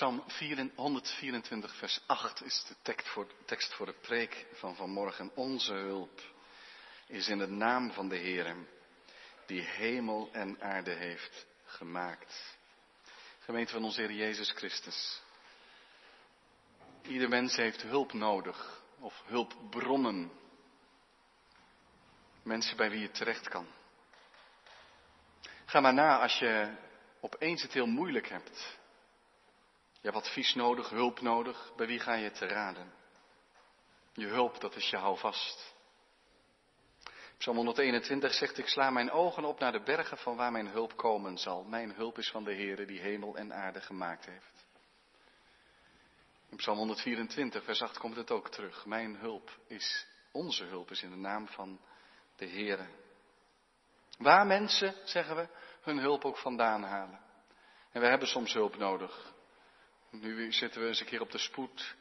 Psalm 124, vers 8 is de tekst voor, tekst voor de preek van vanmorgen. Onze hulp is in de naam van de Heer, die hemel en aarde heeft gemaakt. Gemeente van onze Heer Jezus Christus. Ieder mens heeft hulp nodig, of hulpbronnen. Mensen bij wie je terecht kan. Ga maar na als je opeens het heel moeilijk hebt. Je hebt advies nodig, hulp nodig. Bij wie ga je te raden? Je hulp, dat is je houvast. Psalm 121 zegt, ik sla mijn ogen op naar de bergen van waar mijn hulp komen zal. Mijn hulp is van de Heere die hemel en aarde gemaakt heeft. In Psalm 124, vers 8 komt het ook terug. Mijn hulp is, onze hulp is in de naam van de Heere. Waar mensen, zeggen we, hun hulp ook vandaan halen. En we hebben soms hulp nodig. Nu zitten we eens een keer op de spoed.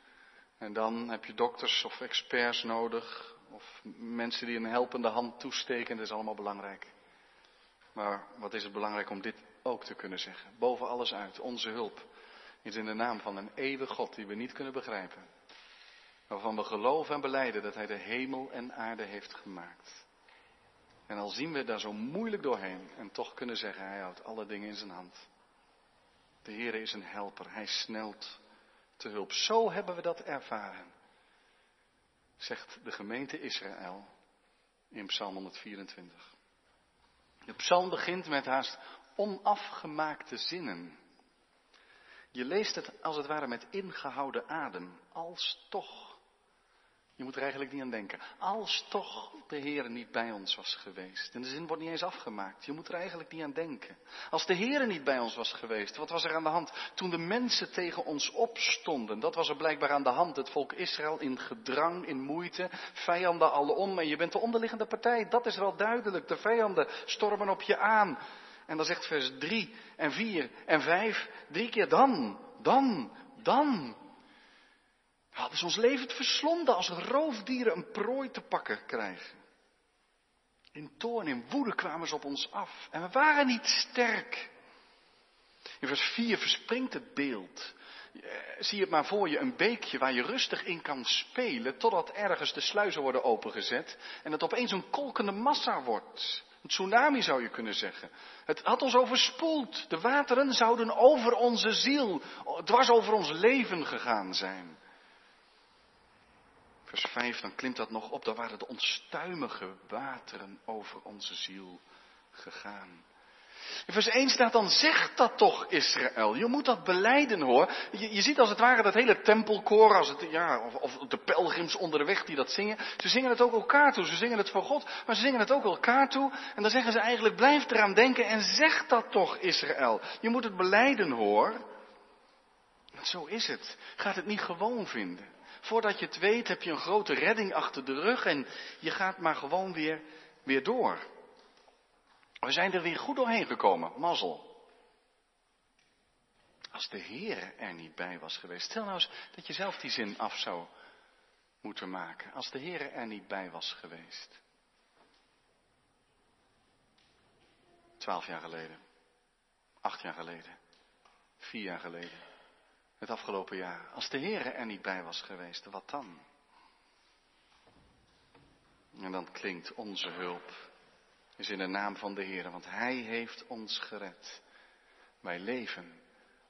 En dan heb je dokters of experts nodig. Of mensen die een helpende hand toesteken. Dat is allemaal belangrijk. Maar wat is het belangrijk om dit ook te kunnen zeggen? Boven alles uit, onze hulp is in de naam van een eeuwige God die we niet kunnen begrijpen. Waarvan we geloven en beleiden dat Hij de hemel en aarde heeft gemaakt. En al zien we daar zo moeilijk doorheen en toch kunnen zeggen, Hij houdt alle dingen in zijn hand. De Heer is een helper, Hij snelt te hulp. Zo hebben we dat ervaren, zegt de gemeente Israël in Psalm 124. De psalm begint met haast onafgemaakte zinnen. Je leest het als het ware met ingehouden adem, als toch. Je moet er eigenlijk niet aan denken. Als toch de Heer niet bij ons was geweest. En de zin wordt niet eens afgemaakt. Je moet er eigenlijk niet aan denken. Als de Heer niet bij ons was geweest, wat was er aan de hand? Toen de mensen tegen ons opstonden, dat was er blijkbaar aan de hand. Het volk Israël in gedrang, in moeite, vijanden alom. En je bent de onderliggende partij, dat is wel duidelijk. De vijanden stormen op je aan. En dan zegt vers 3 en 4 en 5, drie keer dan, dan, dan. Hadden ze ons levend verslonden als roofdieren een prooi te pakken krijgen. In toorn, in woede kwamen ze op ons af. En we waren niet sterk. In vers 4 verspringt het beeld. Eh, zie het maar voor je, een beekje waar je rustig in kan spelen, totdat ergens de sluizen worden opengezet en het opeens een kolkende massa wordt. Een tsunami zou je kunnen zeggen. Het had ons overspoeld. De wateren zouden over onze ziel, dwars over ons leven gegaan zijn. Vers 5, dan klimt dat nog op. Dan waren de onstuimige wateren over onze ziel gegaan. In vers 1 staat dan, zeg dat toch Israël. Je moet dat beleiden hoor. Je, ziet als het ware dat hele tempelkoor, als het, ja, of, of, de pelgrims onderweg die dat zingen. Ze zingen het ook elkaar toe. Ze zingen het voor God, maar ze zingen het ook elkaar toe. En dan zeggen ze eigenlijk, blijf eraan denken en zeg dat toch Israël. Je moet het beleiden hoor. Want zo is het. Gaat het niet gewoon vinden. Voordat je het weet heb je een grote redding achter de rug en je gaat maar gewoon weer, weer door. We zijn er weer goed doorheen gekomen, mazzel. Als de Heer er niet bij was geweest. Stel nou eens dat je zelf die zin af zou moeten maken. Als de Heer er niet bij was geweest. Twaalf jaar geleden. Acht jaar geleden. Vier jaar geleden het afgelopen jaar. Als de Heer er niet bij was geweest, wat dan? En dan klinkt onze hulp is in de naam van de Heer, want Hij heeft ons gered. Wij leven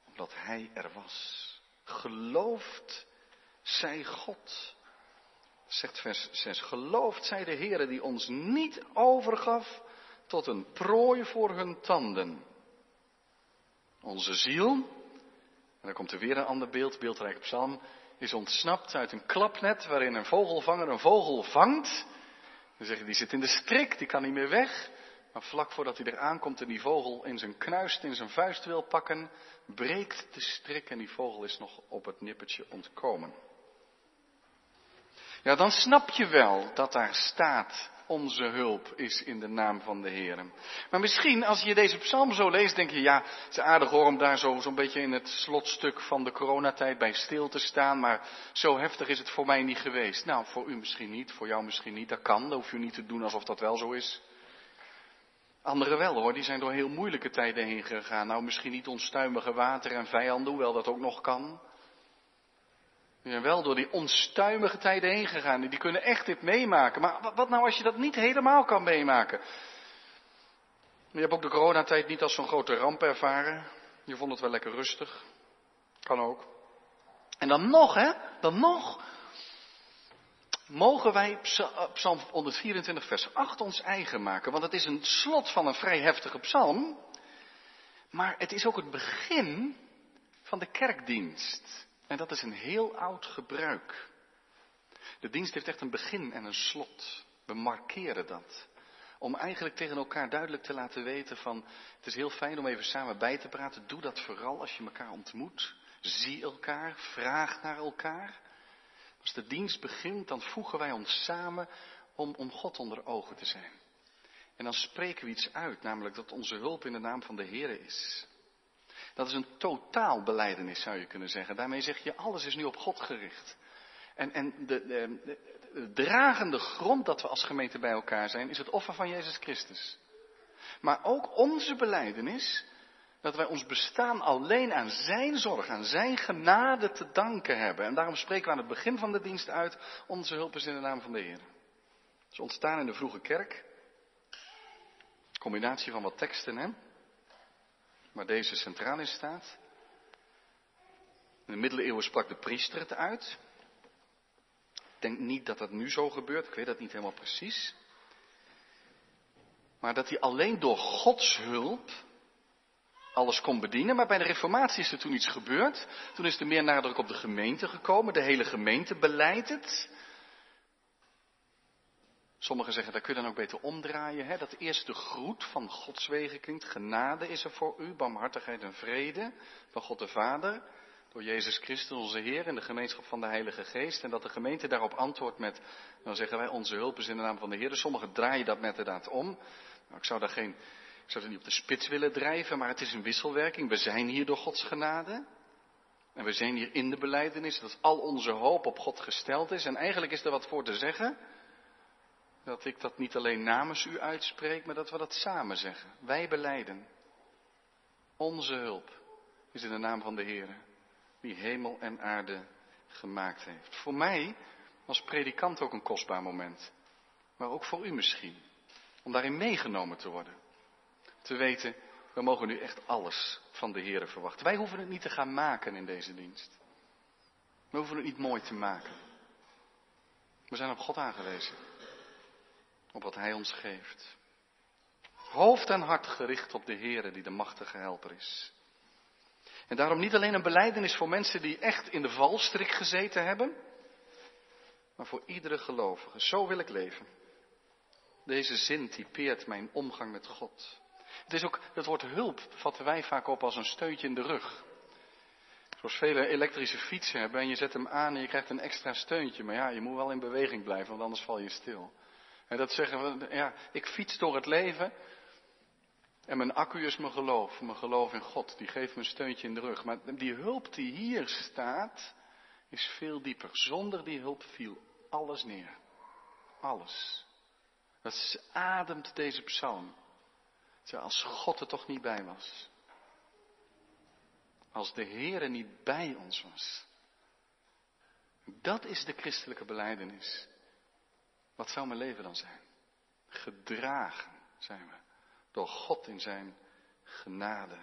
omdat Hij er was. Geloofd zij God. Zegt vers 6. Geloofd zij de Heer die ons niet overgaf tot een prooi voor hun tanden. Onze ziel en dan komt er weer een ander beeld, beeldrijk psalm, is ontsnapt uit een klapnet waarin een vogelvanger een vogel vangt. Dan zeggen die zit in de strik, die kan niet meer weg. Maar vlak voordat hij er aankomt en die vogel in zijn knuist, in zijn vuist wil pakken, breekt de strik en die vogel is nog op het nippertje ontkomen. Ja, dan snap je wel dat daar staat onze hulp is in de naam van de Heer. Maar misschien, als je deze psalm zo leest, denk je, ja, het is aardig hoor om daar zo, zo'n beetje in het slotstuk van de coronatijd bij stil te staan, maar zo heftig is het voor mij niet geweest. Nou, voor u misschien niet, voor jou misschien niet, dat kan, dat hoef je niet te doen alsof dat wel zo is. Anderen wel hoor, die zijn door heel moeilijke tijden heen gegaan. Nou, misschien niet onstuimige water en vijanden, hoewel dat ook nog kan. Die wel door die onstuimige tijden heen gegaan. Die kunnen echt dit meemaken. Maar wat nou als je dat niet helemaal kan meemaken? Je hebt ook de coronatijd niet als zo'n grote ramp ervaren. Je vond het wel lekker rustig. Kan ook. En dan nog, hè? Dan nog. Mogen wij Psalm 124, vers 8 ons eigen maken? Want het is een slot van een vrij heftige psalm. Maar het is ook het begin van de kerkdienst. En dat is een heel oud gebruik. De dienst heeft echt een begin en een slot. We markeren dat. Om eigenlijk tegen elkaar duidelijk te laten weten van, het is heel fijn om even samen bij te praten. Doe dat vooral als je elkaar ontmoet. Zie elkaar, vraag naar elkaar. Als de dienst begint, dan voegen wij ons samen om, om God onder ogen te zijn. En dan spreken we iets uit, namelijk dat onze hulp in de naam van de Heer is. Dat is een totaal beleidenis, zou je kunnen zeggen. Daarmee zeg je, alles is nu op God gericht. En, en de, de, de, dragende grond dat we als gemeente bij elkaar zijn, is het offer van Jezus Christus. Maar ook onze beleidenis, dat wij ons bestaan alleen aan Zijn zorg, aan Zijn genade te danken hebben. En daarom spreken we aan het begin van de dienst uit, onze hulp is in de naam van de Heer. Ze ontstaan in de vroege kerk. Combinatie van wat teksten, hè? Waar deze centraal in staat. In de middeleeuwen sprak de priester het uit. Ik denk niet dat dat nu zo gebeurt, ik weet dat niet helemaal precies. Maar dat hij alleen door Gods hulp alles kon bedienen. Maar bij de reformatie is er toen iets gebeurd. Toen is er meer nadruk op de gemeente gekomen. De hele gemeente beleidt het. Sommigen zeggen, dat kun je dan ook beter omdraaien. Hè? Dat eerst de groet van Gods wegen klinkt. Genade is er voor u, barmhartigheid en vrede van God de Vader. Door Jezus Christus, onze Heer, in de gemeenschap van de Heilige Geest. En dat de gemeente daarop antwoordt met, dan zeggen wij, onze hulp is in de naam van de Heer. Dus sommigen draaien dat met inderdaad om. Nou, ik zou daar geen, ik zou het niet op de spits willen drijven, maar het is een wisselwerking. We zijn hier door Gods genade. En we zijn hier in de beleidenis, dat al onze hoop op God gesteld is. En eigenlijk is er wat voor te zeggen dat ik dat niet alleen namens u uitspreek, maar dat we dat samen zeggen. Wij beleiden. Onze hulp is in de naam van de Heer, die hemel en aarde gemaakt heeft. Voor mij als predikant ook een kostbaar moment, maar ook voor u misschien, om daarin meegenomen te worden. Te weten, we mogen nu echt alles van de Heer verwachten. Wij hoeven het niet te gaan maken in deze dienst. We hoeven het niet mooi te maken. We zijn op God aangewezen op wat Hij ons geeft. Hoofd en hart gericht op de Heere die de machtige helper is. En daarom niet alleen een beleidenis voor mensen die echt in de valstrik gezeten hebben, maar voor iedere gelovige. Zo wil ik leven. Deze zin typeert mijn omgang met God. Het is ook, het woord hulp vatten wij vaak op als een steuntje in de rug. Zoals vele elektrische fietsen hebben en je zet hem aan en je krijgt een extra steuntje. Maar ja, je moet wel in beweging blijven, want anders val je stil. En dat zeggen we, ja, ik fiets door het leven. En mijn accu is mijn geloof, mijn geloof in God. Die geeft me een steuntje in de rug. Maar die hulp die hier staat, is veel dieper. Zonder die hulp viel alles neer. Alles. Dat ademt deze psalm. Als God er toch niet bij was. Als de Heer er niet bij ons was. Dat is de christelijke beleidenis. Wat zou mijn leven dan zijn? Gedragen zijn we door God in zijn genade.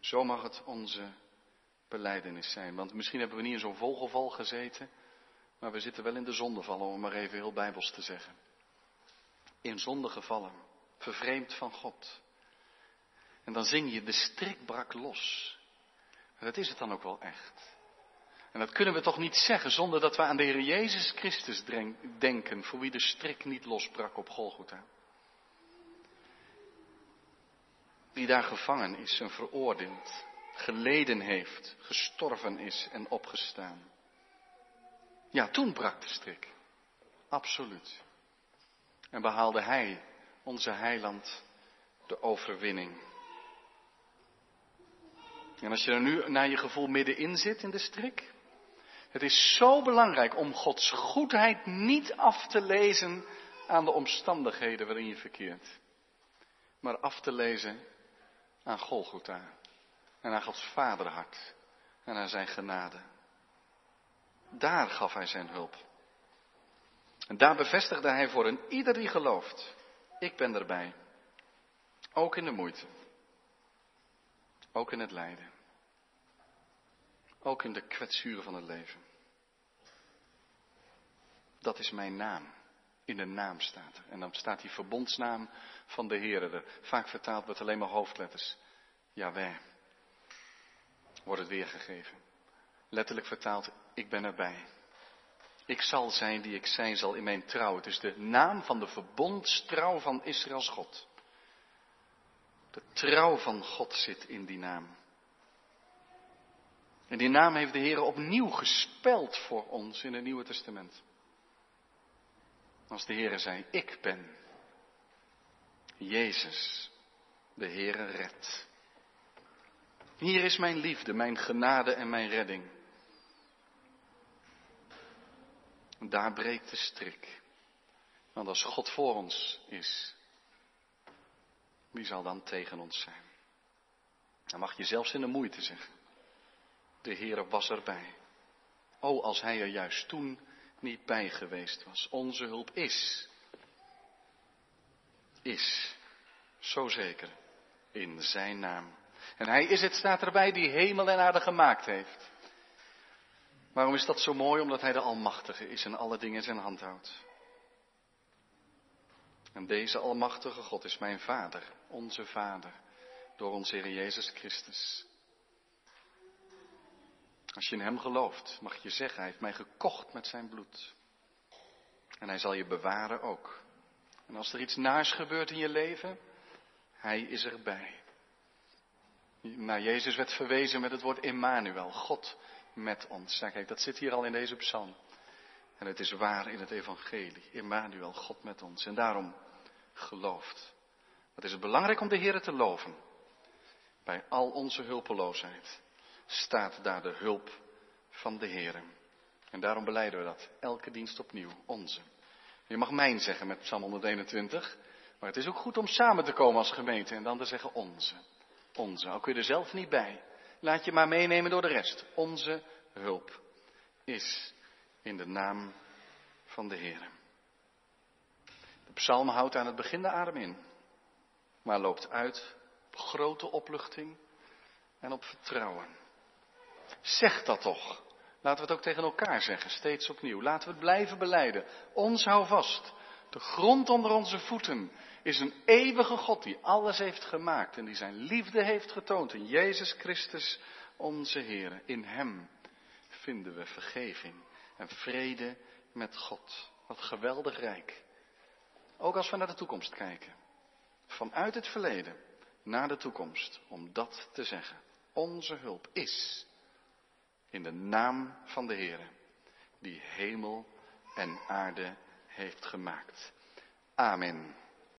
Zo mag het onze beleidenis zijn. Want misschien hebben we niet in zo'n vogelval gezeten, maar we zitten wel in de zondevallen, om maar even heel bijbels te zeggen. In zonde gevallen, vervreemd van God. En dan zing je, de strik brak los. En dat is het dan ook wel echt. En dat kunnen we toch niet zeggen zonder dat we aan de Heer Jezus Christus denken, voor wie de strik niet losbrak op Golgotha. Die daar gevangen is en veroordeeld, geleden heeft, gestorven is en opgestaan. Ja, toen brak de strik. Absoluut. En behaalde Hij, onze heiland, de overwinning. En als je er nu naar je gevoel middenin zit in de strik, het is zo belangrijk om Gods goedheid niet af te lezen aan de omstandigheden waarin je verkeert, maar af te lezen aan Golgotha en aan Gods vaderhart en aan zijn genade. Daar gaf hij zijn hulp. En daar bevestigde hij voor een ieder die gelooft, ik ben erbij. Ook in de moeite. Ook in het lijden. Ook in de kwetsuren van het leven. Dat is mijn naam. In de naam staat. En dan staat die verbondsnaam van de Heer er. Vaak vertaald wordt alleen maar hoofdletters. Jawel. Wordt het weergegeven. Letterlijk vertaald, ik ben erbij. Ik zal zijn die ik zijn zal in mijn trouw. Het is de naam van de verbondstrouw van Israëls God. De trouw van God zit in die naam. En die naam heeft de Heer opnieuw gespeld voor ons in het Nieuwe Testament. Als de Heer zei, ik ben Jezus, de Heere red. Hier is mijn liefde, mijn genade en mijn redding. Daar breekt de strik. Want als God voor ons is, wie zal dan tegen ons zijn? Dan mag je zelfs in de moeite zeggen. De Heer was erbij. O, als Hij er juist toen niet bij geweest was. Onze hulp is. Is. Zo zeker. In Zijn naam. En Hij is het, staat erbij, die hemel en aarde gemaakt heeft. Waarom is dat zo mooi? Omdat Hij de Almachtige is en alle dingen in zijn hand houdt. En deze Almachtige God is mijn Vader, onze Vader, door onze Heer Jezus Christus. Als je in Hem gelooft, mag je zeggen, Hij heeft mij gekocht met Zijn bloed. En Hij zal je bewaren ook. En als er iets naars gebeurt in je leven, Hij is erbij. Naar Jezus werd verwezen met het woord Emmanuel, God met ons. Kijk, dat zit hier al in deze psalm. En het is waar in het evangelie. Emmanuel, God met ons. En daarom gelooft. Wat is het belangrijk om de Heer te loven? Bij al onze hulpeloosheid staat daar de hulp van de Heer. En daarom beleiden we dat. Elke dienst opnieuw. Onze. Je mag mijn zeggen met Psalm 121. Maar het is ook goed om samen te komen als gemeente en dan te zeggen onze. Onze. Al kun je er zelf niet bij. Laat je maar meenemen door de rest. Onze hulp is in de naam van de Heer. De psalm houdt aan het begin de adem in, maar loopt uit op grote opluchting en op vertrouwen. Zeg dat toch. Laten we het ook tegen elkaar zeggen, steeds opnieuw. Laten we het blijven beleiden. Ons hou vast. De grond onder onze voeten is een eeuwige God die alles heeft gemaakt en die zijn liefde heeft getoond in Jezus Christus, onze Heer. In Hem vinden we vergeving en vrede met God. Wat geweldig rijk. Ook als we naar de toekomst kijken. Vanuit het verleden naar de toekomst. Om dat te zeggen. Onze hulp is in de naam van de Heer. Die hemel en aarde heeft gemaakt. Amen.